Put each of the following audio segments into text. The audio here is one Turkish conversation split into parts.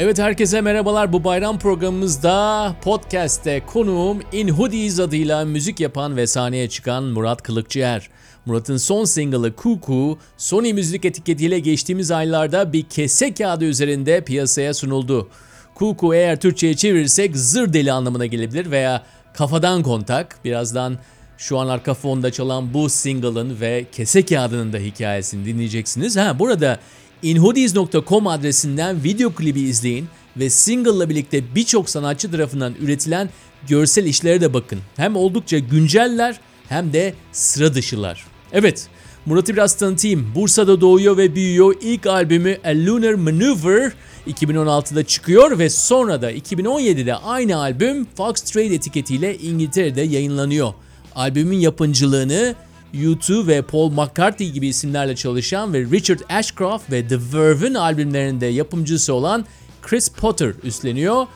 Evet herkese merhabalar. Bu bayram programımızda podcast'te konuğum In Hoodies adıyla müzik yapan ve sahneye çıkan Murat Kılıkçıer. Murat'ın son single'ı Kuku, Sony müzik etiketiyle geçtiğimiz aylarda bir kese kağıdı üzerinde piyasaya sunuldu. Kuku eğer Türkçe'ye çevirirsek zır deli anlamına gelebilir veya kafadan kontak. Birazdan şu an arka fonda çalan bu single'ın ve kese kağıdının da hikayesini dinleyeceksiniz. Ha burada inhodies.com adresinden video klibi izleyin ve single'la birlikte birçok sanatçı tarafından üretilen görsel işlere de bakın. Hem oldukça günceller hem de sıra dışılar. Evet, Murat'ı biraz tanıtayım. Bursa'da doğuyor ve büyüyor. İlk albümü A Lunar Maneuver 2016'da çıkıyor ve sonra da 2017'de aynı albüm Fox Trade etiketiyle İngiltere'de yayınlanıyor. Albümün yapımcılığını U2 ve Paul McCartney gibi isimlerle çalışan ve Richard Ashcroft ve The Verve'in albümlerinde yapımcısı olan Chris Potter üstleniyor.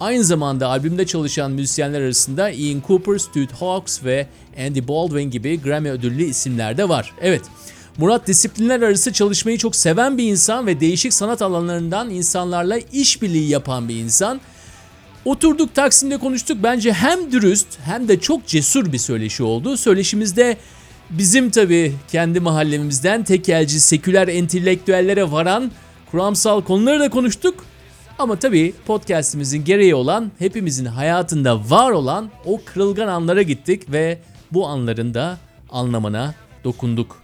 Aynı zamanda albümde çalışan müzisyenler arasında Ian Cooper, Stuart Hawkes ve Andy Baldwin gibi Grammy ödüllü isimler de var. Evet, Murat disiplinler arası çalışmayı çok seven bir insan ve değişik sanat alanlarından insanlarla işbirliği yapan bir insan. Oturduk Taksim'de konuştuk. Bence hem dürüst hem de çok cesur bir söyleşi oldu. Söyleşimizde bizim tabii kendi mahallemizden tekelci, seküler entelektüellere varan kuramsal konuları da konuştuk. Ama tabii podcastimizin gereği olan hepimizin hayatında var olan o kırılgan anlara gittik ve bu anların da anlamına dokunduk.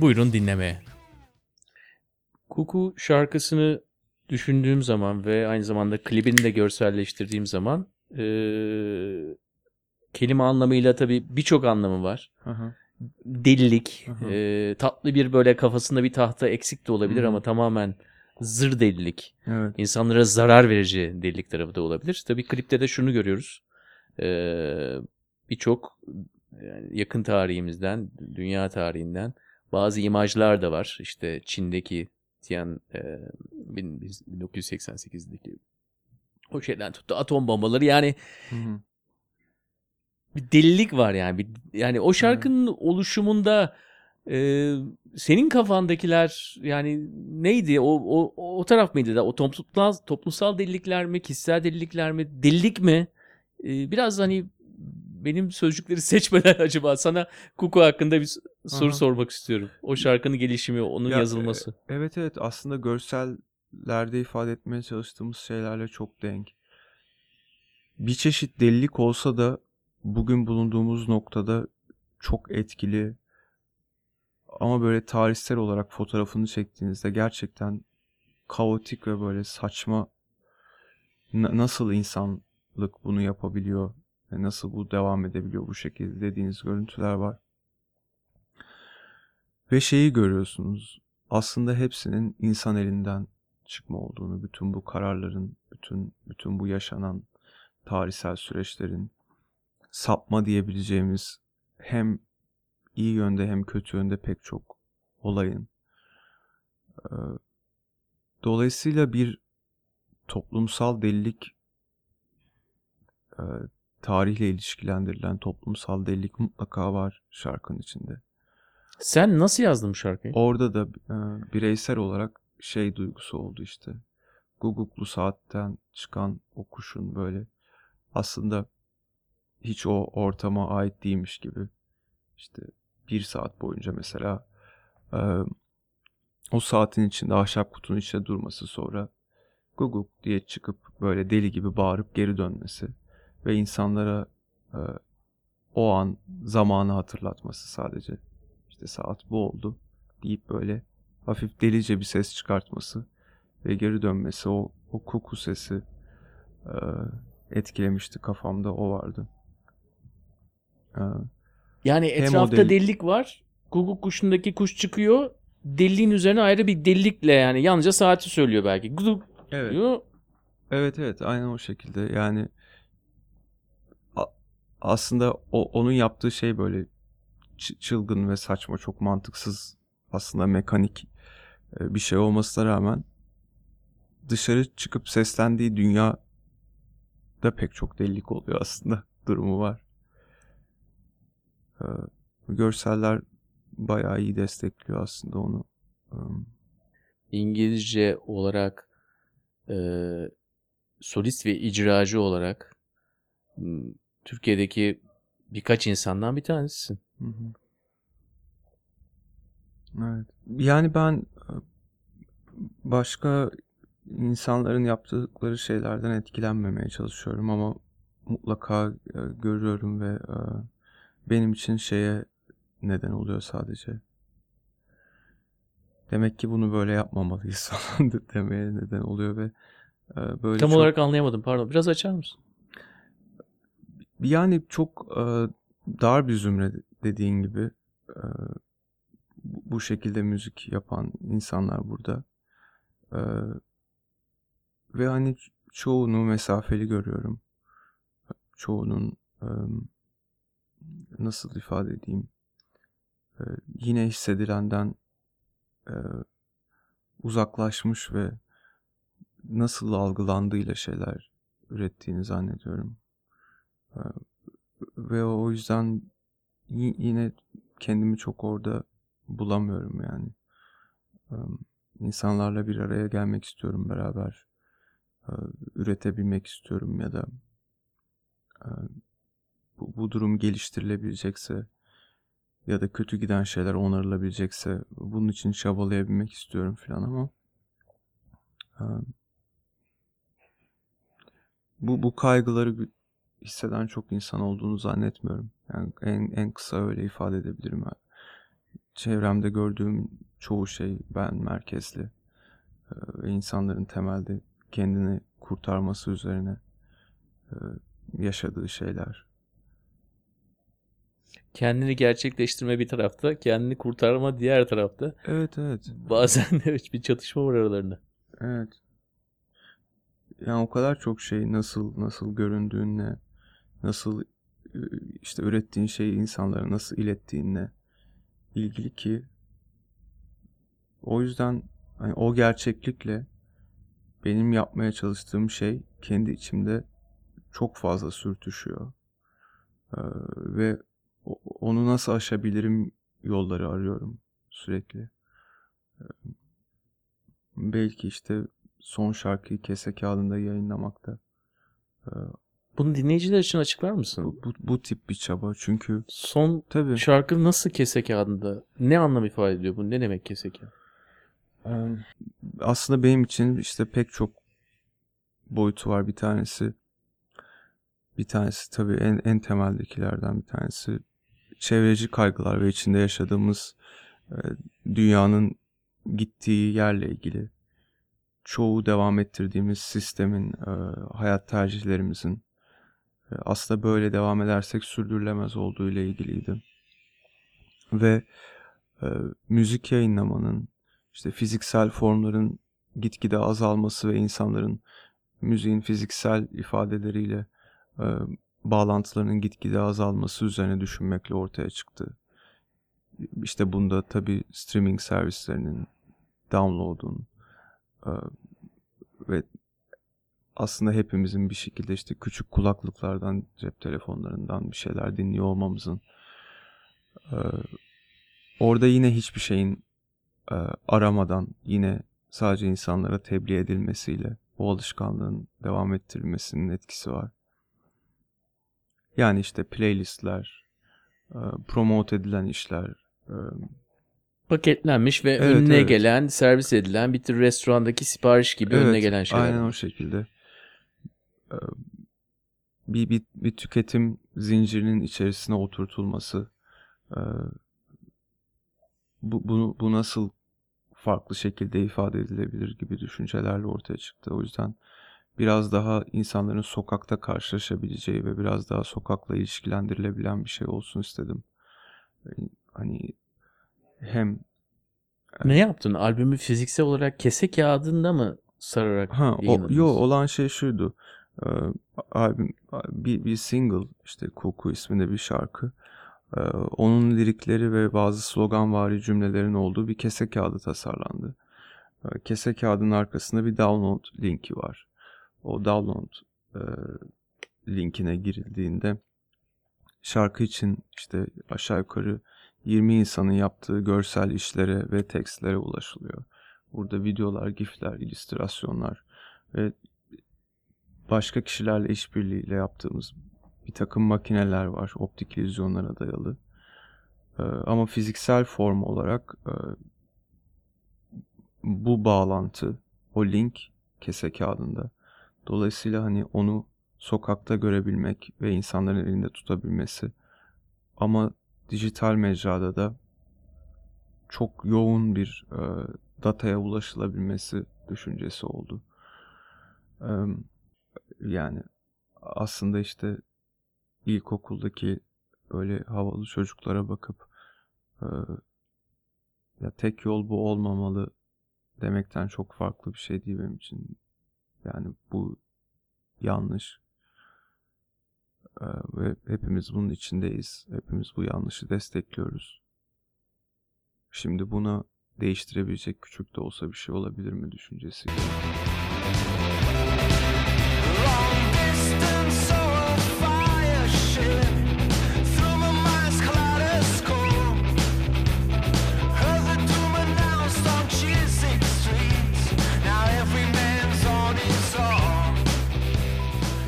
Buyurun dinlemeye. Kuku şarkısını düşündüğüm zaman ve aynı zamanda klibini de görselleştirdiğim zaman eee, kelime anlamıyla tabii birçok anlamı var. Hı. Delilik, hı. eee, tatlı bir böyle kafasında bir tahta eksik de olabilir Hı ama tamamen zır delilik. Evet. İnsanlara zarar verici delilik tarafı da olabilir. Tabii klipte de şunu görüyoruz. Eee, Birçok yani yakın tarihimizden, dünya tarihinden bazı imajlar da var. İşte Çin'deki Bin- biz- 1988'deki o şeyden tuttu atom bombaları yani Hı hı. bir delilik var yani. Bir, yani o şarkının oluşumunda e, senin kafandakiler yani neydi? O, o, o taraf mıydı da? O toplumsal, toplumsal delilikler mi? Kişisel delilikler mi? Delilik mi? E, biraz hani benim sözcükleri seçmeden acaba sana Kuku hakkında bir soru Aha. sormak istiyorum. O şarkının gelişimi, onun Ya, yazılması. e, Evet evet aslında görsellerde ifade etmeye çalıştığımız şeylerle çok denk. Bir çeşit delilik olsa da bugün bulunduğumuz noktada çok etkili ama böyle tarihsel olarak fotoğrafını çektiğinizde gerçekten kaotik ve böyle saçma Na- nasıl insanlık bunu yapabiliyor ve nasıl bu devam edebiliyor bu şekilde dediğiniz görüntüler var. Ve şeyi görüyorsunuz. Aslında hepsinin insan elinden çıkma olduğunu, bütün bu kararların, bütün bütün bu yaşanan tarihsel süreçlerin sapma diyebileceğimiz hem iyi yönde hem kötü yönde pek çok olayın. Ee, Dolayısıyla bir toplumsal delilik e, tarihle ilişkilendirilen toplumsal delilik mutlaka var şarkının içinde. Sen nasıl yazdın bu şarkıyı? Orada da e, bireysel olarak şey duygusu oldu işte. Guguklu saatten çıkan o kuşun böyle aslında hiç o ortama ait değilmiş gibi işte bir saat boyunca mesela e, o saatin içinde ahşap kutunun içinde durması sonra guguk diye çıkıp böyle deli gibi bağırıp geri dönmesi ve insanlara e, o an zamanı hatırlatması sadece işte saat bu oldu deyip böyle hafif delice bir ses çıkartması ve geri dönmesi o o koku sesi e, etkilemişti kafamda o vardı. E, Yani etrafta deli- delilik var. Guguk kuşundaki kuş çıkıyor. Deliliğin üzerine ayrı bir delilikle yani yalnızca saati söylüyor belki. Guguk evet. diyor. Evet evet aynen o şekilde yani aslında o onun yaptığı şey böyle çılgın ve saçma çok mantıksız aslında mekanik e, bir şey olmasına rağmen dışarı çıkıp seslendiği dünya da pek çok delilik oluyor aslında durumu var. Görseller bayağı iyi destekliyor aslında onu. İngilizce olarak e, solist ve icracı olarak Türkiye'deki birkaç insandan bir tanesisin. Hı hı. Evet. Yani ben e, başka insanların yaptıkları şeylerden etkilenmemeye çalışıyorum ama mutlaka e, görüyorum ve e, benim için şeye neden oluyor sadece. Demek ki bunu böyle yapmamalıyız falan de- demeye neden oluyor ve böyle Tam çok olarak anlayamadım pardon. Biraz açar mısın? Yani çok e, dar bir zümre dediğin gibi e, bu şekilde müzik yapan insanlar burada. E, ve hani çoğunu mesafeli görüyorum. Çoğunun e, nasıl ifade edeyim e, yine hissedilenden e, uzaklaşmış ve nasıl algılandığıyla şeyler ürettiğini zannediyorum. E, ve o yüzden yine kendimi çok orada bulamıyorum yani. İnsanlarla bir araya gelmek istiyorum beraber. E, üretebilmek istiyorum ya da e, bu, durum geliştirilebilecekse ya da kötü giden şeyler onarılabilecekse bunun için çabalayabilmek istiyorum falan ama bu bu kaygıları hisseden çok insan olduğunu zannetmiyorum. Yani en en kısa öyle ifade edebilirim. Çevremde gördüğüm çoğu şey ben merkezli ve insanların temelde kendini kurtarması üzerine yaşadığı şeyler. Kendini gerçekleştirme bir tarafta, kendini kurtarma diğer tarafta. Evet evet. Bazen de bir çatışma var aralarında. Evet. Yani o kadar çok şey nasıl nasıl göründüğünle, nasıl e, işte ürettiğin şeyi insanlara nasıl ilettiğinle ilgili ki o yüzden hani o gerçeklikle benim yapmaya çalıştığım şey kendi içimde çok fazla sürtüşüyor. Ee, ve onu nasıl aşabilirim yolları arıyorum sürekli. Ee, belki işte son şarkıyı kese kağıdında yayınlamakta. Ee, Bunu dinleyiciler için açıklar mısın? bu, bu, bu tip bir çaba çünkü Son tabii şarkı nasıl kese kağıdında? Ne anlam ifade ediyor bu? Ne demek kese kağıdı? Eee, aslında benim için işte pek çok boyutu var. Bir tanesi bir tanesi tabii en en temeldekilerden bir tanesi çevreci kaygılar ve içinde yaşadığımız e, dünyanın gittiği yerle ilgili çoğu devam ettirdiğimiz sistemin e, hayat tercihlerimizin aslında böyle devam edersek sürdürülemez olduğu ile ilgiliydi. Ve e, müzik yayınlamanın işte fiziksel formların gitgide azalması ve insanların müziğin fiziksel ifadeleriyle e, bağlantılarının gitgide azalması üzerine düşünmekle ortaya çıktı. İşte bunda tabii streaming servislerinin, download'un e, ve aslında hepimizin bir şekilde işte küçük kulaklıklardan, cep telefonlarından bir şeyler dinliyor olmamızın e, orada yine hiçbir şeyin e, aramadan yine sadece insanlara tebliğ edilmesiyle bu alışkanlığın devam ettirilmesinin etkisi var. Yani işte playlistler, e, promote edilen işler, e, Paketlenmiş ve Evet, önüne evet. gelen, servis edilen bir tür restorandaki sipariş gibi önüne Evet, gelen şeyler. Aynen o şekilde. Bir, bir, bir tüketim zincirinin içerisine oturtulması. Bu, bu, bu nasıl farklı şekilde ifade edilebilir gibi düşüncelerle ortaya çıktı. O yüzden biraz daha insanların sokakta karşılaşabileceği ve biraz daha sokakla ilişkilendirilebilen bir şey olsun istedim. Hani hem Ne yaptın? Albümü fiziksel olarak kese kağıdında mı sararak Ha, o, yo olan şey şuydu. Albüm bir, bir single işte Koku isminde bir şarkı. Onun lirikleri ve bazı sloganvari cümlelerin olduğu bir kese kağıdı tasarlandı. Kese kağıdının arkasında bir download linki var. O download e, linkine girildiğinde şarkı için işte aşağı yukarı 20 insanın yaptığı görsel işlere ve tekstlere ulaşılıyor. Burada videolar, gifler, illüstrasyonlar ve başka kişilerle işbirliğiyle yaptığımız bir takım makineler var optik illüzyonlara dayalı. Ee, ama fiziksel form olarak e, bu bağlantı, o link kese kağıdında. Dolayısıyla hani onu sokakta görebilmek ve insanların elinde tutabilmesi ama dijital mecrada da çok yoğun bir e, dataya ulaşılabilmesi düşüncesi oldu. E, yani aslında işte ilkokuldaki böyle havalı çocuklara bakıp e, ya tek yol bu olmamalı demekten çok farklı bir şey değil benim için. Yani bu yanlış. Ve hepimiz bunun içindeyiz. Hepimiz bu yanlışı destekliyoruz. Şimdi buna değiştirebilecek küçük de olsa bir şey olabilir mi düşüncesi. Long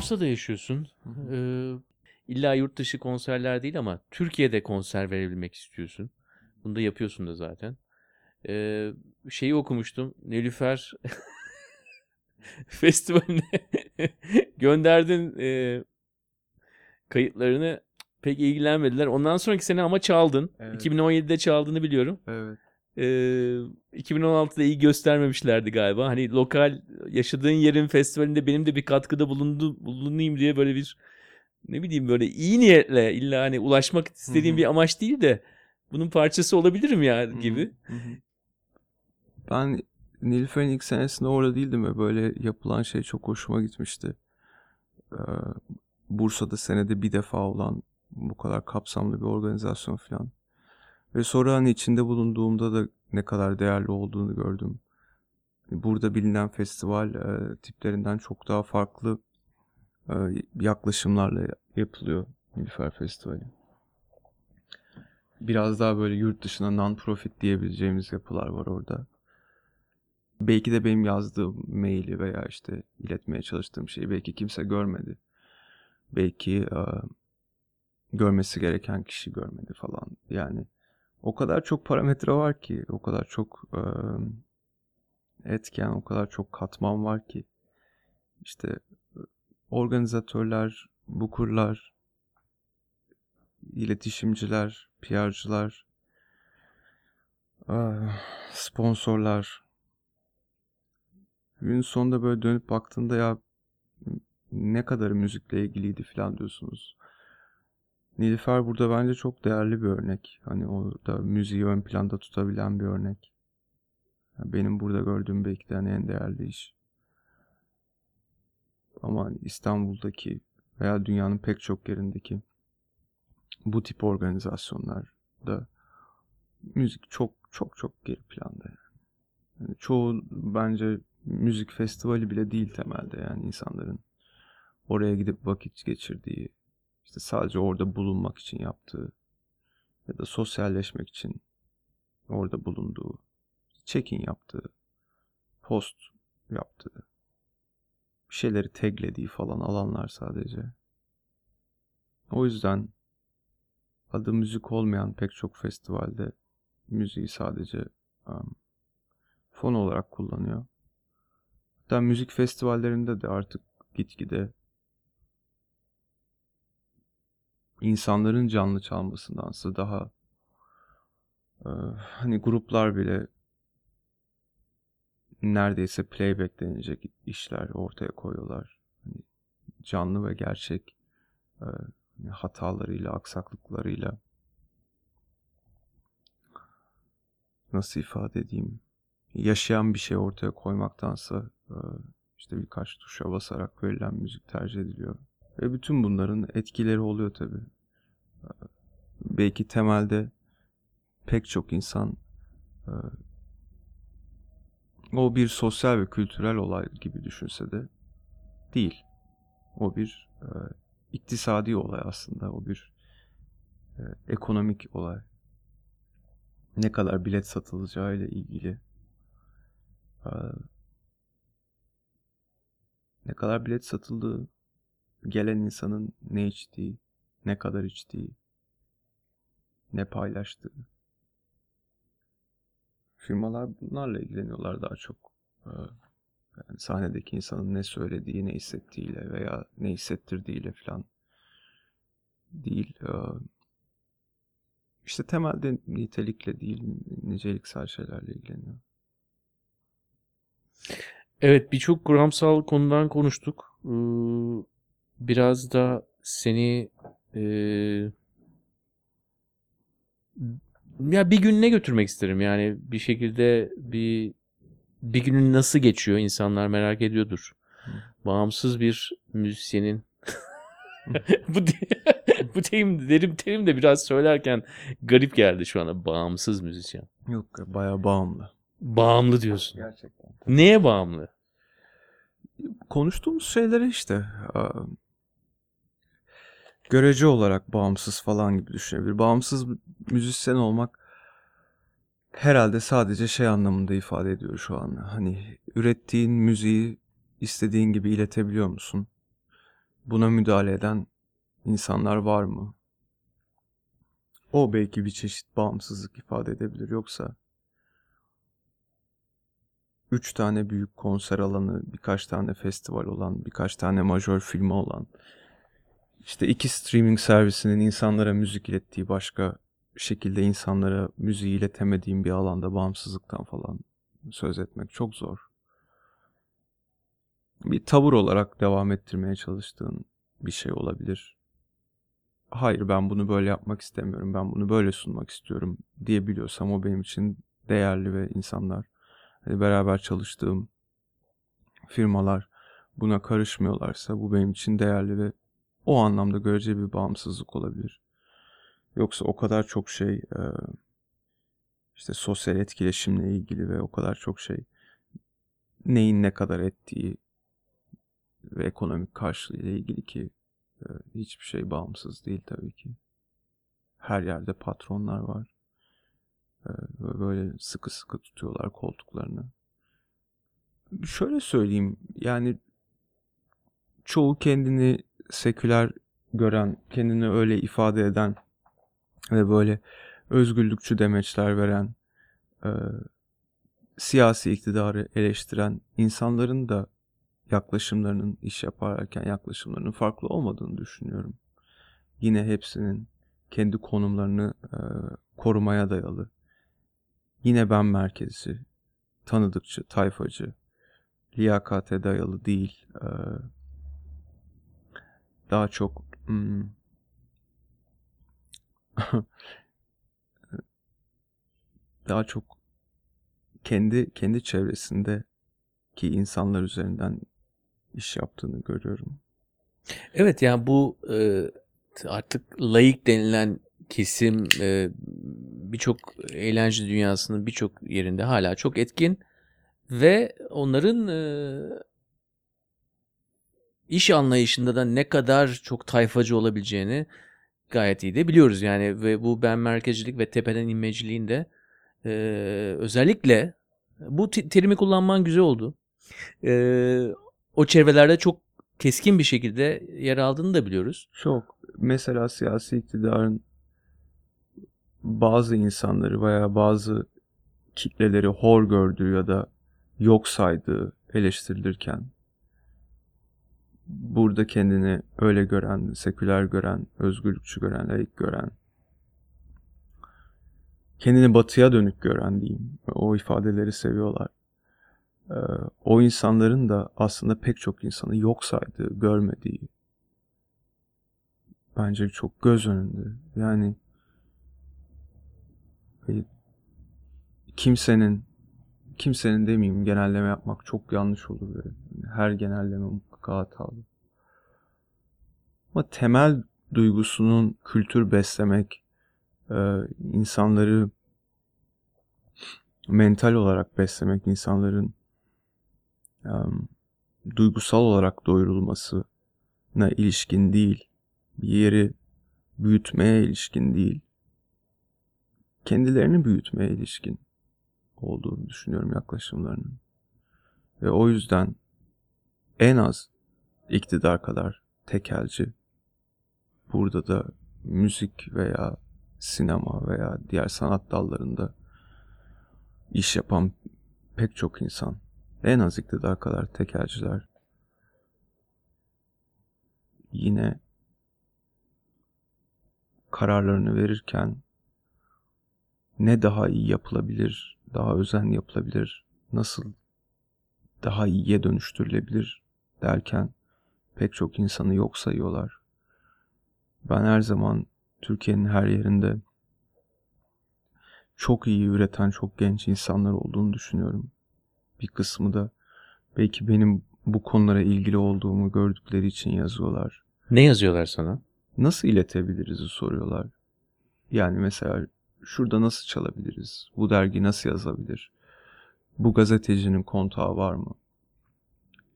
Bursa'da yaşıyorsun. Ee, illa yurt dışı konserler değil ama Türkiye'de konser verebilmek istiyorsun. Bunu da yapıyorsun da zaten. Ee, şeyi okumuştum. Nilüfer festivaline gönderdin e, kayıtlarını pek ilgilenmediler. Ondan sonraki sene ama çaldın. Evet. 2017'de çaldığını biliyorum. Evet. Ee, 2016'da iyi göstermemişlerdi galiba. Hani lokal yaşadığın yerin festivalinde benim de bir katkıda bulundu, bulunayım diye böyle bir ne bileyim böyle iyi niyetle illa hani ulaşmak istediğim bir amaç değil de bunun parçası olabilirim ya gibi. Ben Nilüfer'in ilk senesinde orada değildim ve böyle yapılan şey çok hoşuma gitmişti. Ee, Bursa'da senede bir defa olan bu kadar kapsamlı bir organizasyon falan. Ve sonra hani içinde bulunduğumda da ne kadar değerli olduğunu gördüm. Burada bilinen festival e, tiplerinden çok daha farklı e, yaklaşımlarla yapılıyor Nilüfer Festivali. Biraz daha böyle yurt dışına non-profit diyebileceğimiz yapılar var orada. Belki de benim yazdığım maili veya işte iletmeye çalıştığım şeyi belki kimse görmedi. Belki e, görmesi gereken kişi görmedi falan. Yani o kadar çok parametre var ki, o kadar çok e, etken, o kadar çok katman var ki. İşte organizatörler, bukurlar, iletişimciler, PR'cılar, sponsorlar. Günün sonunda böyle dönüp baktığında ya ne kadar müzikle ilgiliydi falan diyorsunuz. Nilüfer burada bence çok değerli bir örnek. Hani orada müziği ön planda tutabilen bir örnek. Yani benim burada gördüğüm belki de hani en değerli iş. Ama hani İstanbul'daki veya dünyanın pek çok yerindeki bu tip organizasyonlarda müzik çok çok çok geri planda. Yani. Yani çoğu bence müzik festivali bile değil temelde yani insanların oraya gidip vakit geçirdiği, işte sadece orada bulunmak için yaptığı ya da sosyalleşmek için orada bulunduğu, check-in yaptığı, post yaptığı, bir şeyleri taglediği falan alanlar sadece. O yüzden adı müzik olmayan pek çok festivalde müziği sadece um, fon olarak kullanıyor. Hatta müzik festivallerinde de artık gitgide insanların canlı çalmasındansa daha e, hani gruplar bile neredeyse playback denilecek işler ortaya koyuyorlar. Hani canlı ve gerçek e, hatalarıyla, aksaklıklarıyla nasıl ifade edeyim? Yaşayan bir şey ortaya koymaktansa işte birkaç tuşa basarak verilen müzik tercih ediliyor. Ve bütün bunların etkileri oluyor tabii. E, belki temelde pek çok insan e, o bir sosyal ve kültürel olay gibi düşünse de değil. O bir e, iktisadi olay aslında. O bir e, ekonomik olay. ne kadar bilet satılacağı ile ilgili e, ne kadar bilet satıldığı, gelen insanın ne içtiği, ne kadar içtiği, ne paylaştığı. Firmalar bunlarla ilgileniyorlar daha çok. Ee, Yani sahnedeki insanın ne söylediği, ne hissettiğiyle veya ne hissettirdiğiyle falan değil. Ee, İşte temelde nitelikle değil, niceliksel şeylerle ilgileniyor. Evet birçok kuramsal konudan konuştuk. Ee, Biraz da seni e, ya bir gününe götürmek isterim. Yani bir şekilde bir bir günün nasıl geçiyor insanlar merak ediyordur. Bağımsız bir müzisyenin bu bu terim derim terim de biraz söylerken garip geldi şu ana bağımsız müzisyen. Yok bayağı bağımlı. Bağımlı diyorsun. Gerçekten. Neye bağımlı? konuştuğumuz şeylere işte görece olarak bağımsız falan gibi düşünebilir. Bağımsız müzisyen olmak herhalde sadece şey anlamında ifade ediyor şu an. Hani ürettiğin müziği istediğin gibi iletebiliyor musun? Buna müdahale eden insanlar var mı? O belki bir çeşit bağımsızlık ifade edebilir. Yoksa üç tane büyük konser alanı, birkaç tane festival olan, birkaç tane majör filmi olan, işte iki streaming servisinin insanlara müzik ilettiği başka şekilde insanlara müziği iletemediğim bir alanda bağımsızlıktan falan söz etmek çok zor. Bir tavır olarak devam ettirmeye çalıştığın bir şey olabilir. Hayır ben bunu böyle yapmak istemiyorum, ben bunu böyle sunmak istiyorum diyebiliyorsam o benim için değerli ve insanlar beraber çalıştığım firmalar buna karışmıyorlarsa bu benim için değerli ve o anlamda görece bir bağımsızlık olabilir. Yoksa o kadar çok şey işte sosyal etkileşimle ilgili ve o kadar çok şey neyin ne kadar ettiği ve ekonomik karşılığı ile ilgili ki hiçbir şey bağımsız değil tabii ki. Her yerde patronlar var. E, ve böyle sıkı sıkı tutuyorlar koltuklarını. Şöyle söyleyeyim yani çoğu kendini seküler gören, kendini öyle ifade eden ve böyle özgürlükçü demeçler veren, e, siyasi iktidarı eleştiren insanların da yaklaşımlarının iş yaparken yaklaşımlarının farklı olmadığını düşünüyorum. Yine hepsinin kendi konumlarını e, korumaya dayalı. Yine ben merkezi, tanıdıkçı, tayfacı, liyakate dayalı değil. E, daha çok hmm, daha çok kendi kendi çevresinde ki insanlar üzerinden iş yaptığını görüyorum. Evet yani bu e, artık layık denilen kesim e, birçok eğlence dünyasının birçok yerinde hala çok etkin ve onların e, iş anlayışında da ne kadar çok tayfacı olabileceğini gayet iyi de biliyoruz yani ve bu ben merkezcilik ve tepeden inmeciliğin de e, özellikle bu te- terimi kullanman güzel oldu. E, o çevrelerde çok keskin bir şekilde yer aldığını da biliyoruz. Çok. Mesela siyasi iktidarın bazı insanları veya bazı kitleleri hor gördüğü ya da yok saydığı eleştirilirken burada kendini öyle gören, seküler gören, özgürlükçü gören, layık gören, kendini batıya dönük gören diyeyim. O ifadeleri seviyorlar. Ee, o insanların da aslında pek çok insanı yok saydığı, görmediği bence çok göz önünde. Yani kimsenin kimsenin demeyeyim genelleme yapmak çok yanlış olur. Böyle. Her genelleme mutlaka hatalı. Ama temel duygusunun kültür beslemek, e, insanları mental olarak beslemek, insanların duygusal olarak doyurulmasına ilişkin değil, bir yeri büyütmeye ilişkin değil. Kendilerini büyütmeye ilişkin olduğunu düşünüyorum yaklaşımlarının. Ve o yüzden en az iktidar kadar tekelci burada da müzik veya sinema veya diğer sanat dallarında iş yapan pek çok insan en az iktidar kadar tekelciler yine kararlarını verirken ne daha iyi yapılabilir, daha özenli yapılabilir, nasıl daha iyiye dönüştürülebilir derken pek çok insanı yok sayıyorlar. Ben her zaman Türkiye'nin her yerinde çok iyi üreten çok genç insanlar olduğunu düşünüyorum. Bir kısmı da belki benim bu konulara ilgili olduğumu gördükleri için yazıyorlar. Ne yazıyorlar sana? Nasıl iletebiliriz soruyorlar. Yani mesela şurada nasıl çalabiliriz? Bu dergi nasıl yazabilir? Bu gazetecinin kontağı var mı?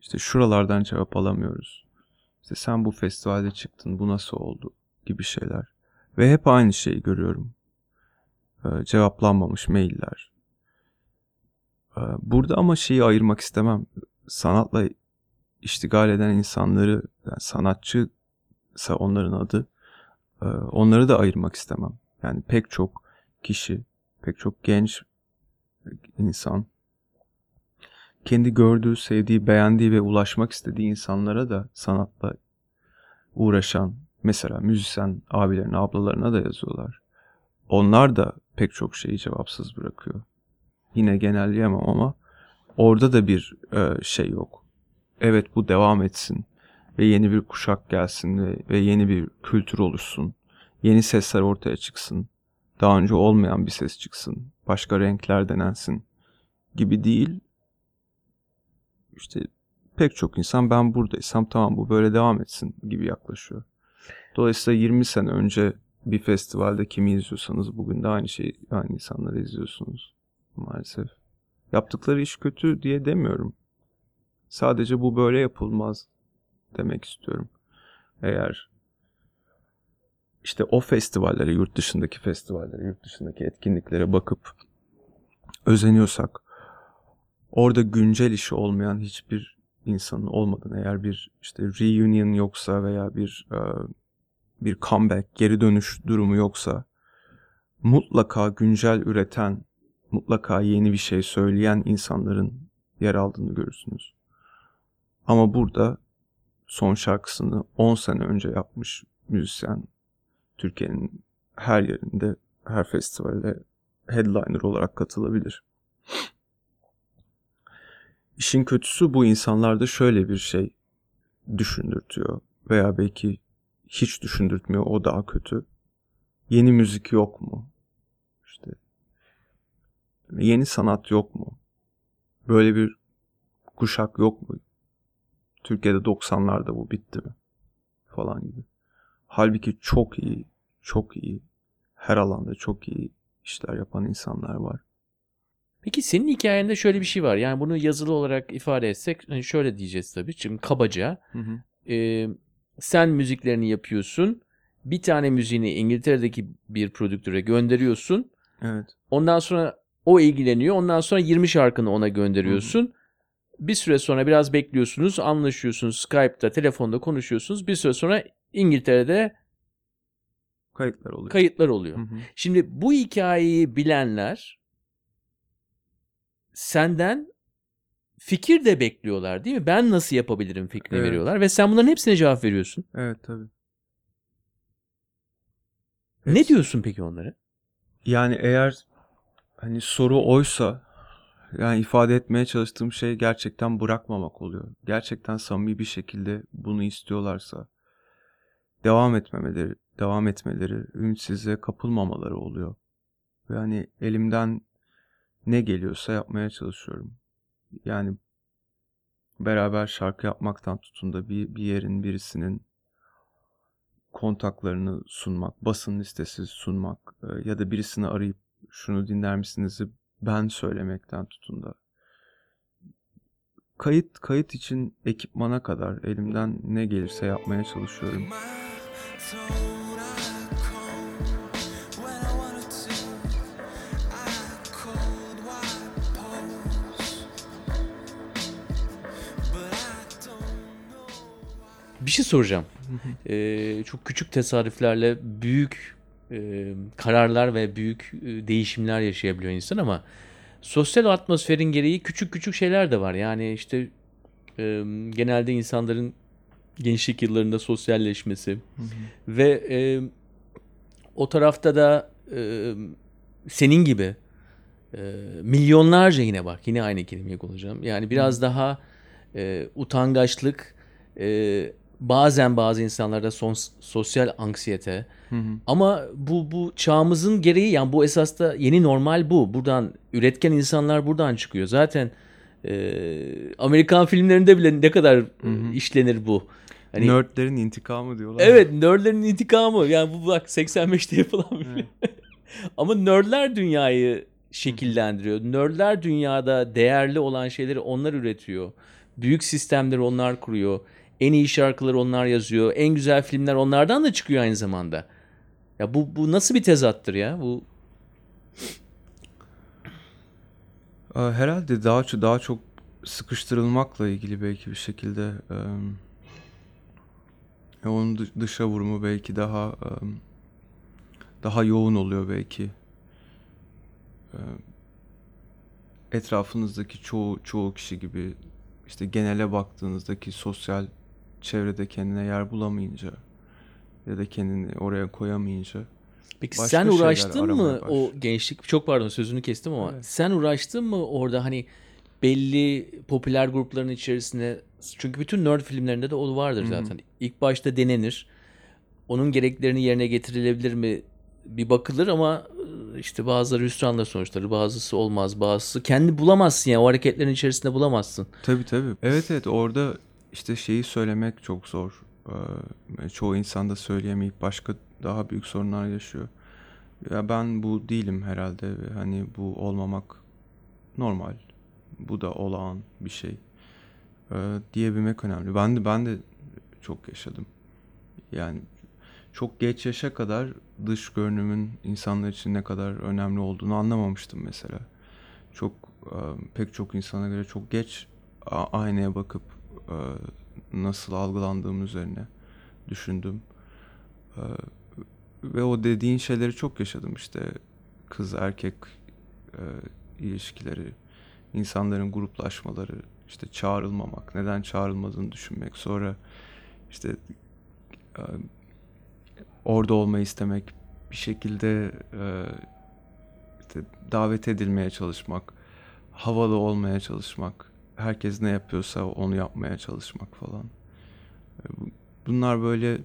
İşte şuralardan cevap alamıyoruz. İşte sen bu festivalde çıktın, bu nasıl oldu? Gibi şeyler. Ve hep aynı şeyi görüyorum. Ee, cevaplanmamış mailler. Ee, burada ama şeyi ayırmak istemem. Sanatla iştigal eden insanları, yani sanatçıysa onların adı, e, onları da ayırmak istemem. Yani pek çok kişi, pek çok genç insan kendi gördüğü, sevdiği, beğendiği ve ulaşmak istediği insanlara da sanatla uğraşan mesela müzisyen abilerine, ablalarına da yazıyorlar. Onlar da pek çok şeyi cevapsız bırakıyor. Yine genelleyemem ama orada da bir e, şey yok. Evet bu devam etsin ve yeni bir kuşak gelsin ve, ve yeni bir kültür oluşsun. Yeni sesler ortaya çıksın. Daha önce olmayan bir ses çıksın. Başka renkler denensin gibi değil. İşte pek çok insan ben buradaysam tamam bu böyle devam etsin gibi yaklaşıyor. Dolayısıyla 20 sene önce bir festivalde kimi izliyorsanız bugün de aynı şey aynı insanları izliyorsunuz maalesef. Yaptıkları iş kötü diye demiyorum. Sadece bu böyle yapılmaz demek istiyorum. Eğer işte o festivallere, yurt dışındaki festivallere, yurt dışındaki etkinliklere bakıp özeniyorsak orada güncel işi olmayan hiçbir insanın olmadığını eğer bir işte reunion yoksa veya bir e, bir comeback, geri dönüş durumu yoksa mutlaka güncel üreten, mutlaka yeni bir şey söyleyen insanların yer aldığını görürsünüz. Ama burada son şarkısını 10 sene önce yapmış müzisyen Türkiye'nin her yerinde, her festivale headliner olarak katılabilir. İşin kötüsü bu insanlarda şöyle bir şey düşündürtüyor veya belki hiç düşündürtmüyor o daha kötü. Yeni müzik yok mu? İşte yeni sanat yok mu? Böyle bir kuşak yok mu? Türkiye'de 90'larda bu bitti mi? Falan gibi. Halbuki çok iyi, çok iyi, her alanda çok iyi işler yapan insanlar var. Peki senin hikayende şöyle bir şey var. Yani bunu yazılı olarak ifade etsek hani şöyle diyeceğiz tabii. Şimdi kabaca Hı hı. e, sen müziklerini yapıyorsun. Bir tane müziğini İngiltere'deki bir prodüktöre gönderiyorsun. Evet. Ondan sonra o ilgileniyor. Ondan sonra 20 şarkını ona gönderiyorsun. Bir süre sonra biraz bekliyorsunuz, anlaşıyorsunuz. Skype'da, telefonda konuşuyorsunuz. Bir süre sonra İngiltere'de Kayıtlar oluyor. kayıtlar oluyor. Hı hı. Şimdi bu hikayeyi bilenler senden fikir de bekliyorlar değil mi? Ben nasıl yapabilirim fikrini Evet. veriyorlar ve sen bunların hepsine cevap veriyorsun. Evet tabii. Ne diyorsun peki onlara? Yani eğer hani soru oysa yani ifade etmeye çalıştığım şey gerçekten bırakmamak oluyor. Gerçekten samimi bir şekilde bunu istiyorlarsa devam etmemeleri, devam etmeleri, ümitsizliğe kapılmamaları oluyor. Ve hani elimden ne geliyorsa yapmaya çalışıyorum. Yani beraber şarkı yapmaktan tutun da bir, bir yerin birisinin kontaklarını sunmak, basın listesi sunmak e, ya da birisini arayıp şunu dinler misiniz'i ben söylemekten tutun da kayıt kayıt için ekipmana kadar elimden ne gelirse yapmaya çalışıyorum. Bir şey soracağım. ee, çok küçük tesadüflerle büyük e, kararlar ve büyük e, değişimler yaşayabiliyor insan ama sosyal atmosferin gereği küçük küçük şeyler de var. Yani işte e, genelde insanların gençlik yıllarında sosyalleşmesi ve e, o tarafta da e, senin gibi e, milyonlarca yine bak yine aynı kelimeyi kullanacağım. Yani biraz daha e, utangaçlık, e, bazen bazı insanlarda son, sosyal anksiyete. Ama bu bu çağımızın gereği yani bu esas da yeni normal bu. Buradan üretken insanlar buradan çıkıyor. Zaten e, Amerikan filmlerinde bile ne kadar e, işlenir bu. Hani, Nerdlerin intikamı diyorlar. Evet nerdlerin intikamı. Yani bu bak 85'te yapılan bir film. Ama nerdler dünyayı şekillendiriyor. Nerdler dünyada değerli olan şeyleri onlar üretiyor. Büyük sistemleri onlar kuruyor. En iyi şarkıları onlar yazıyor. En güzel filmler onlardan da çıkıyor aynı zamanda. Ya bu bu nasıl bir tezattır ya? Bu Herhalde daha çok daha çok sıkıştırılmakla ilgili belki bir şekilde e, onun dı- dışa vurumu belki daha daha yoğun oluyor belki. Etrafınızdaki çoğu çoğu kişi gibi işte genele baktığınızdaki sosyal çevrede kendine yer bulamayınca ya da kendini oraya koyamayınca Peki Başka sen uğraştın mı o gençlik çok pardon sözünü kestim ama Evet. sen uğraştın mı orada hani belli popüler grupların içerisinde çünkü bütün nerd filmlerinde de o vardır zaten. İlk başta denenir. Onun gereklerini yerine getirilebilir mi bir bakılır ama e, işte bazıları hüsranla sonuçları bazısı olmaz bazısı kendi bulamazsın yani o hareketlerin içerisinde bulamazsın. Tabii tabii. Evet evet orada işte şeyi söylemek çok zor. Ee, çoğu insan da söyleyemeyip başka daha büyük sorunlar yaşıyor. Ya ben bu değilim herhalde hani bu olmamak normal. Bu da olağan bir şey. Ee, diyebilmek önemli. Ben de ben de çok yaşadım. Yani çok geç yaşa kadar dış görünümün insanlar için ne kadar önemli olduğunu anlamamıştım mesela. Çok e, pek çok insana göre çok geç aynaya bakıp e, nasıl algılandığım üzerine düşündüm. E, ve o dediğin şeyleri çok yaşadım işte kız erkek e, ilişkileri, insanların gruplaşmaları, işte çağrılmamak, neden çağrılmadığını düşünmek, sonra işte e, orada olmayı istemek, bir şekilde e, işte davet edilmeye çalışmak, havalı olmaya çalışmak, herkes ne yapıyorsa onu yapmaya çalışmak falan. E, bu- Bunlar böyle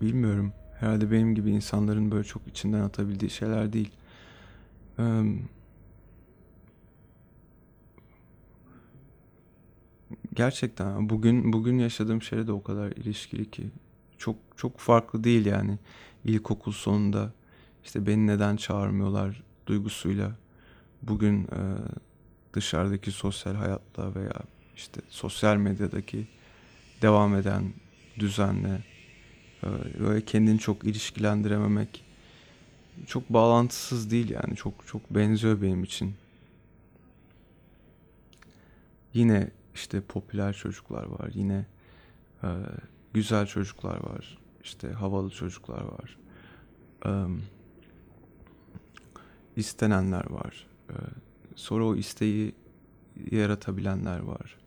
bilmiyorum. Herhalde benim gibi insanların böyle çok içinden atabildiği şeyler değil. Gerçekten bugün bugün yaşadığım şeyle de o kadar ilişkili ki. Çok çok farklı değil yani. İlkokul sonunda işte beni neden çağırmıyorlar duygusuyla bugün e, dışarıdaki sosyal hayatla veya işte sosyal medyadaki devam eden düzenle e, böyle kendini çok ilişkilendirememek çok bağlantısız değil yani. Çok çok benziyor benim için. Yine işte popüler çocuklar var. Yine e, güzel çocuklar var. işte havalı çocuklar var. E, istenenler var. E, sonra o isteği yaratabilenler var.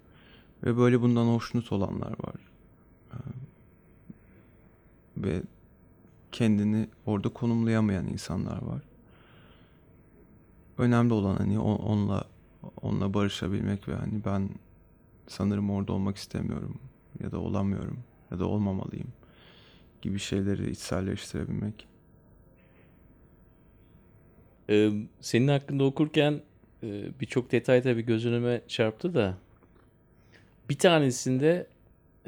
Ve böyle bundan hoşnut olanlar var. E, ve kendini orada konumlayamayan insanlar var. Önemli olan hani onunla onunla barışabilmek ve hani ben sanırım orada olmak istemiyorum ya da olamıyorum ya da olmamalıyım gibi şeyleri içselleştirebilmek. Ee, senin hakkında okurken e, birçok detay tabii göz çarptı da bir tanesinde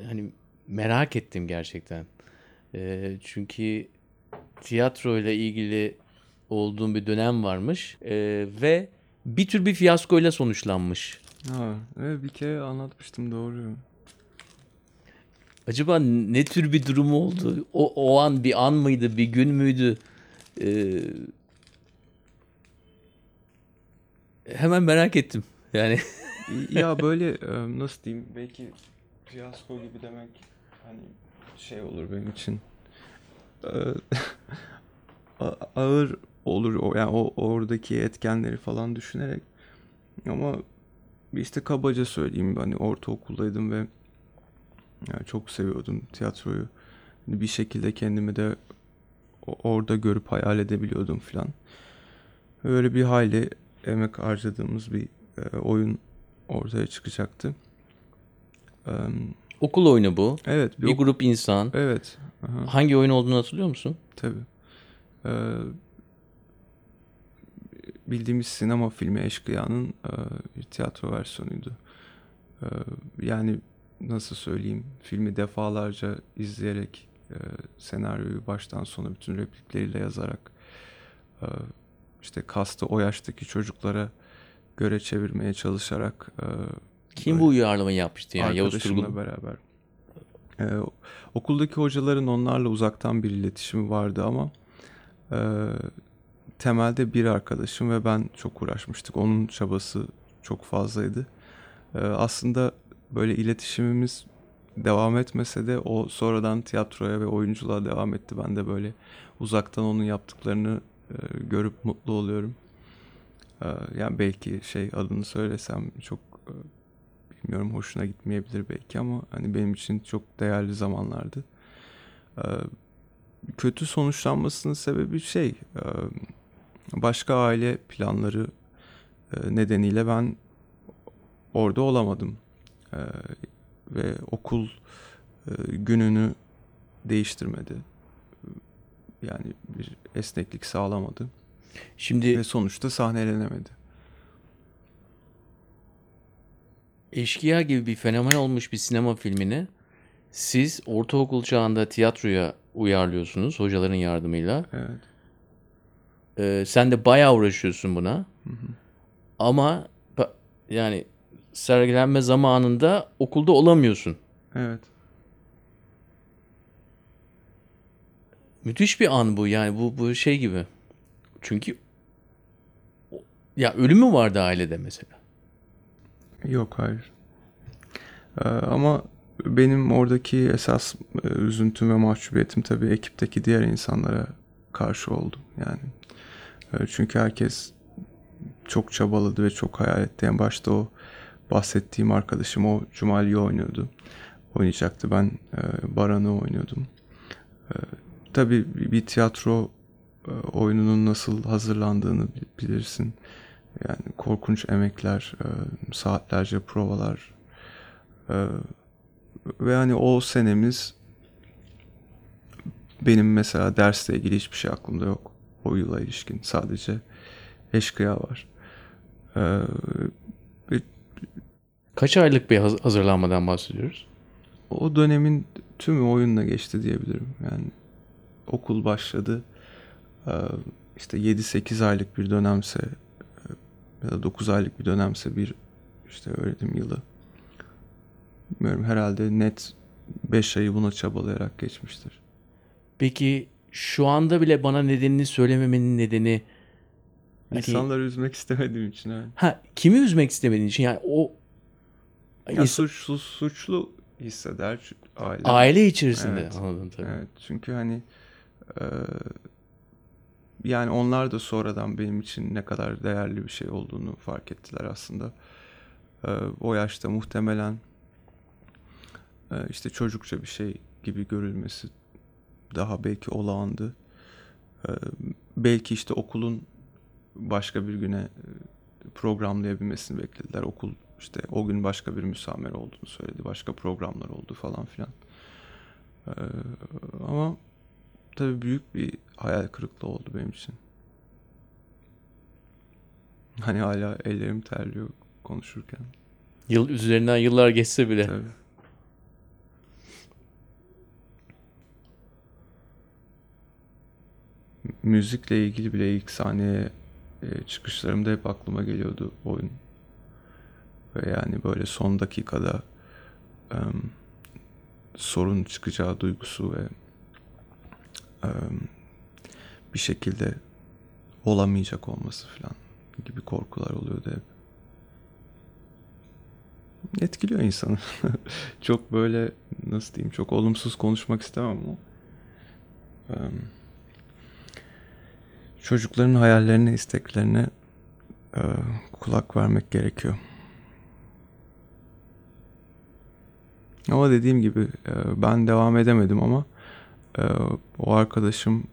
hani merak ettim gerçekten. Ee, çünkü tiyatro ile ilgili olduğum bir dönem varmış Ee, ve bir tür bir fiyaskoyla sonuçlanmış. Ha, evet bir kere anlatmıştım doğru. Acaba ne tür bir durum oldu? O, o an bir an mıydı, bir gün müydü? Ee, hemen merak ettim. Yani ya böyle e, nasıl diyeyim belki fiyasko gibi demek hani şey olur benim için. A- ağır olur o yani o oradaki etkenleri falan düşünerek ama işte kabaca söyleyeyim hani ortaokuldaydım ve yani çok seviyordum tiyatroyu. Bir şekilde kendimi de orada görüp hayal edebiliyordum filan. Öyle bir hayli emek harcadığımız bir e, oyun ortaya çıkacaktı. Okul oyunu bu. evet, bir Bir grup insan. Evet. Aha, Hangi oyun olduğunu hatırlıyor musun? tabii. Ee, bildiğimiz sinema filmi Eşkıya'nın e, bir tiyatro versiyonuydu. Ee, yani nasıl söyleyeyim filmi defalarca izleyerek e, senaryoyu baştan sona bütün replikleriyle yazarak e, işte kastı o yaştaki çocuklara göre çevirmeye çalışarak e, Kim bu uyarlamayı yapmıştı yani? Yavuz Turgul. beraber. Ee, okuldaki hocaların onlarla uzaktan bir iletişimi vardı ama e, temelde bir arkadaşım ve ben çok uğraşmıştık. Onun çabası çok fazlaydı. Ee, aslında böyle iletişimimiz devam etmese de o sonradan tiyatroya ve oyunculuğa devam etti. Ben de böyle uzaktan onun yaptıklarını e, görüp mutlu oluyorum. Ee, yani belki şey adını söylesem çok e, bilmiyorum hoşuna gitmeyebilir belki ama hani benim için çok değerli zamanlardı. Ee, kötü sonuçlanmasının sebebi şey e, başka aile planları e, nedeniyle ben orada olamadım. Ee, ve okul e, gününü değiştirmedi. Yani bir esneklik sağlamadı Şimdi ve sonuçta sahnelenemedi. Eşkıya gibi bir fenomen olmuş bir sinema filmini siz ortaokul çağında tiyatroya uyarlıyorsunuz hocaların yardımıyla. Evet. Ee, sen de bayağı uğraşıyorsun buna. Ama ba- yani sergilenme zamanında okulda olamıyorsun. Evet. Müthiş bir an bu yani bu bu şey gibi. Çünkü ya ölümü vardı ailede mesela. Yok hayır. Ee, ama benim oradaki esas e, üzüntüm ve mahcubiyetim tabii ekipteki diğer insanlara karşı oldu. Yani çünkü herkes çok çabaladı ve çok hayal etti. En başta o bahsettiğim arkadaşım o Cumali'yi oynuyordu. Oynayacaktı. Ben e, Baran'ı oynuyordum. E, tabii bir tiyatro e, oyununun nasıl hazırlandığını bi- bilirsin. Yani korkunç emekler, e, saatlerce provalar ve hani o senemiz benim mesela dersle ilgili hiçbir şey aklımda yok. O yıla ilişkin sadece eşkıya var. E, ve Kaç aylık bir haz- hazırlanmadan bahsediyoruz? o dönemin tümü oyunla geçti diyebilirim. Yani okul başladı. Ee, işte 7-8 aylık bir dönemse e, ya da 9 aylık bir dönemse bir işte öğretim yılı. Bilmiyorum herhalde net 5 ayı buna çabalayarak geçmiştir. Peki şu anda bile bana nedenini söylememenin nedeni hani- İnsanları üzmek istemediğim için evet. ha kimi üzmek istemediğin için yani o Ya ins- suçlu, suçlu hisseder çünkü aile. aile içerisinde Evet. anladım tabii. Evet çünkü hani e, yani onlar da sonradan benim için ne kadar değerli bir şey olduğunu fark ettiler aslında. E, o yaşta muhtemelen e, işte çocukça bir şey gibi görülmesi daha belki olağandı. E, belki işte okulun başka bir güne e, programlayabilmesini beklediler. Okul işte o gün başka bir müsamere olduğunu söyledi. Başka programlar oldu falan filan. Ee, ama tabii büyük bir hayal kırıklığı oldu benim için. Hani hala ellerim terliyor konuşurken. Yıl üzerinden yıllar geçse bile. Tabii. Müzikle ilgili bile ilk sahneye e, çıkışlarımda hep aklıma geliyordu oyun. Ve yani böyle son dakikada em, sorun çıkacağı duygusu ve em, bir şekilde olamayacak olması falan gibi korkular oluyordu hep. etkiliyor insanı. çok böyle nasıl diyeyim çok olumsuz konuşmak istemem ama em, çocukların hayallerine, isteklerine e, kulak vermek gerekiyor. Ama dediğim gibi e, ben devam edemedim ama e, o arkadaşım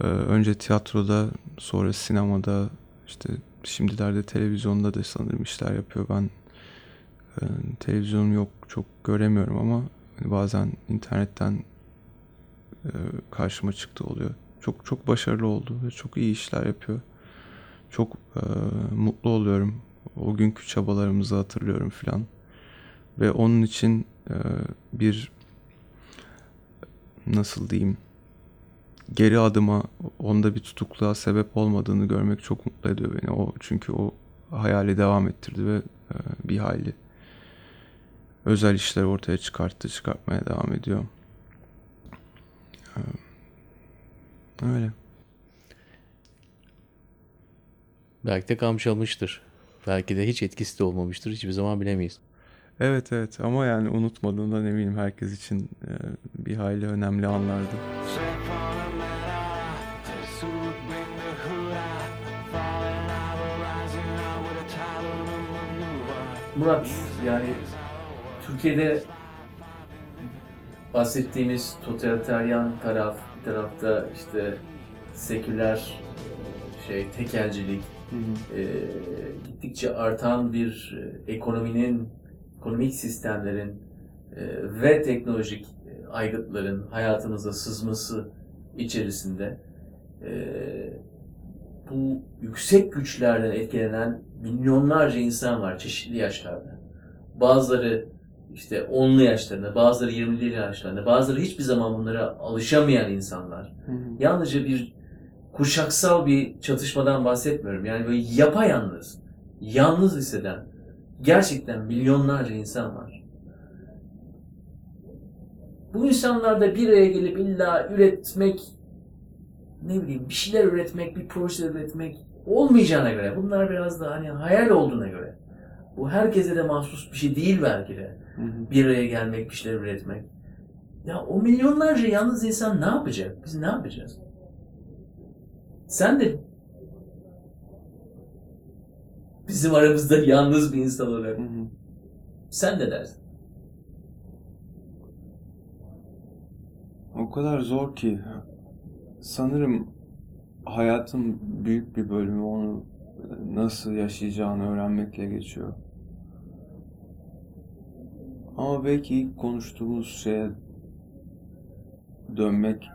e, önce tiyatroda sonra sinemada işte şimdilerde televizyonda da sanırım işler yapıyor. Ben e, televizyonum yok çok göremiyorum ama hani bazen internetten e, karşıma çıktı oluyor. Çok çok başarılı oldu ve çok iyi işler yapıyor. Çok e, mutlu oluyorum. O günkü çabalarımızı hatırlıyorum filan. Ve onun için e, bir nasıl diyeyim geri adıma onda bir tutukluğa sebep olmadığını görmek çok mutlu ediyor beni. O çünkü o hayali devam ettirdi ve e, bir hayli özel işler ortaya çıkarttı, çıkartmaya devam ediyor. E, öyle. Belki de kamçalmıştır. Belki de hiç etkisi de olmamıştır. Hiçbir zaman bilemeyiz. Evet evet ama yani unutmadığından eminim herkes için e, bir hayli önemli anlardı. Murat yani Türkiye'de bahsettiğimiz totaliteryan taraf, bir tarafta işte seküler şey tekelcilik, e, gittikçe artan bir ekonominin, ekonomik sistemlerin e, ve teknolojik aygıtların hayatımıza sızması içerisinde e, bu yüksek güçlerden etkilenen milyonlarca insan var çeşitli yaşlarda. Bazıları işte 10'lu yaşlarında, bazıları 20'li yaşlarında, bazıları hiçbir zaman bunlara alışamayan insanlar. Yalnızca bir kuşaksal bir çatışmadan bahsetmiyorum. Yani böyle yapayalnız, yalnız hisseden gerçekten milyonlarca insan var. Bu insanlar da bir araya gelip illa üretmek, ne bileyim bir şeyler üretmek, bir proje üretmek olmayacağına göre, bunlar biraz da hani hayal olduğuna göre, bu herkese de mahsus bir şey değil belki de bir araya gelmek, bir şeyler üretmek. Ya o milyonlarca yalnız insan ne yapacak? Biz ne yapacağız? Sen de bizim aramızda yalnız bir insan olarak sen ne dersin? O kadar zor ki sanırım hayatın büyük bir bölümü onu nasıl yaşayacağını öğrenmekle geçiyor. Ama belki ilk konuştuğumuz şeye dönmek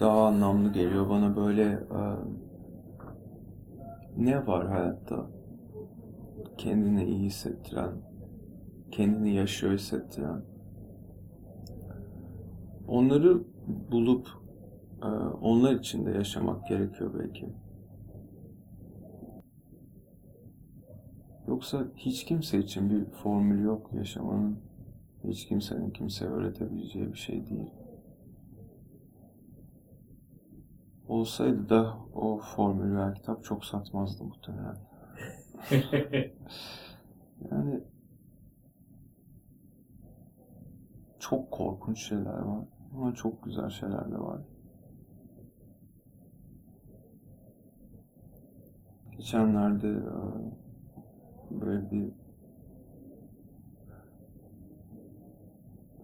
daha anlamlı geliyor. Bana böyle e, ne var hayatta? Kendini iyi hissettiren, kendini yaşıyor hissettiren. Onları bulup onlar için de yaşamak gerekiyor belki. Yoksa hiç kimse için bir formül yok yaşamanın. Hiç kimsenin kimseye öğretebileceği bir şey değil. Olsaydı da o formül veya kitap çok satmazdı muhtemelen. Yani çok korkunç şeyler var ama çok güzel şeyler de var. Geçenlerde e, böyle bir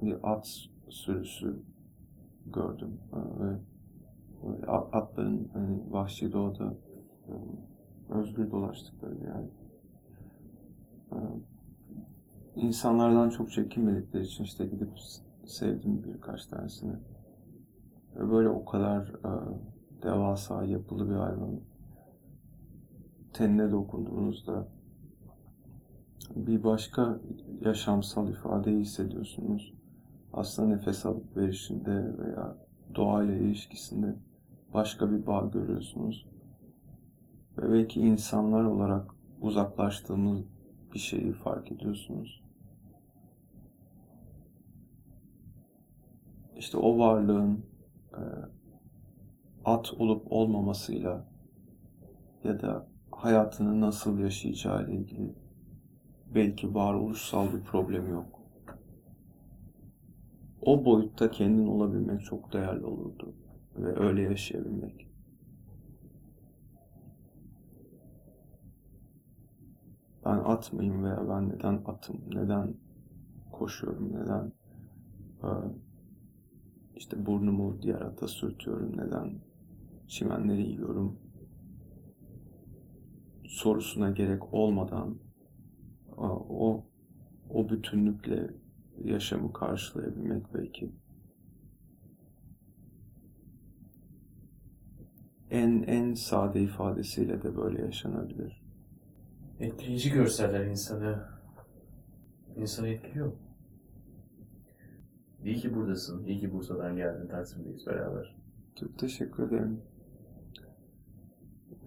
bir at sürüsü gördüm E, ve atların hani vahşi doğada e, özgür dolaştıkları. E, insanlardan çok çekinmedikleri için işte gidip sevdim birkaç tanesini. Böyle o kadar devasa yapılı bir hayvan tenine dokunduğunuzda bir başka yaşamsal ifadeyi hissediyorsunuz. Aslında nefes alıp verişinde veya doğayla ilişkisinde başka bir bağ görüyorsunuz. Ve belki insanlar olarak uzaklaştığımız bir şeyi fark ediyorsunuz. İşte o varlığın e, at olup olmamasıyla ya da hayatını nasıl yaşayacağı ile ilgili belki varoluşsal bir problem yok. O boyutta kendin olabilmek çok değerli olurdu ve öyle yaşayabilmek. Ben at veya ben neden atım, neden koşuyorum, neden e, işte burnumu diğer ata sürtüyorum, neden çimenleri yiyorum sorusuna gerek olmadan o o bütünlükle yaşamı karşılayabilmek belki en en sade ifadesiyle de böyle yaşanabilir. Etkileyici görseller insanı insanı etkiliyor. İyi ki buradasın. İyi ki Bursa'dan geldin. Taksim'deyiz beraber. Çok teşekkür ederim.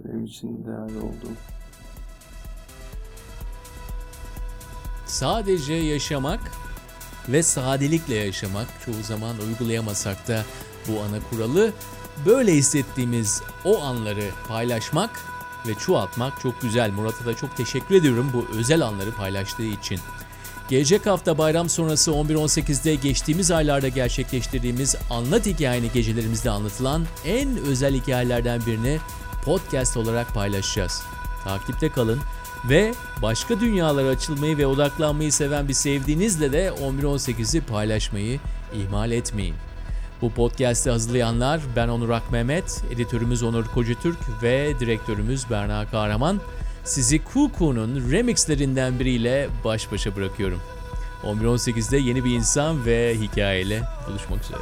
Benim için değerli oldu. Sadece yaşamak ve sadelikle yaşamak çoğu zaman uygulayamasak da bu ana kuralı böyle hissettiğimiz o anları paylaşmak ve çoğaltmak çok güzel. Murat'a da çok teşekkür ediyorum bu özel anları paylaştığı için. Gelecek hafta bayram sonrası 11-18'de geçtiğimiz aylarda gerçekleştirdiğimiz Anlat Hikayeni gecelerimizde anlatılan en özel hikayelerden birini podcast olarak paylaşacağız. Takipte kalın ve başka dünyalara açılmayı ve odaklanmayı seven bir sevdiğinizle de 11-18'i paylaşmayı ihmal etmeyin. Bu podcast'i hazırlayanlar ben Onur Akmehmet, editörümüz Onur Kocatürk ve direktörümüz Berna Kahraman. Sizi Kuku'nun remixlerinden biriyle baş başa bırakıyorum. 11-18'de yeni bir insan ve hikayeyle buluşmak üzere.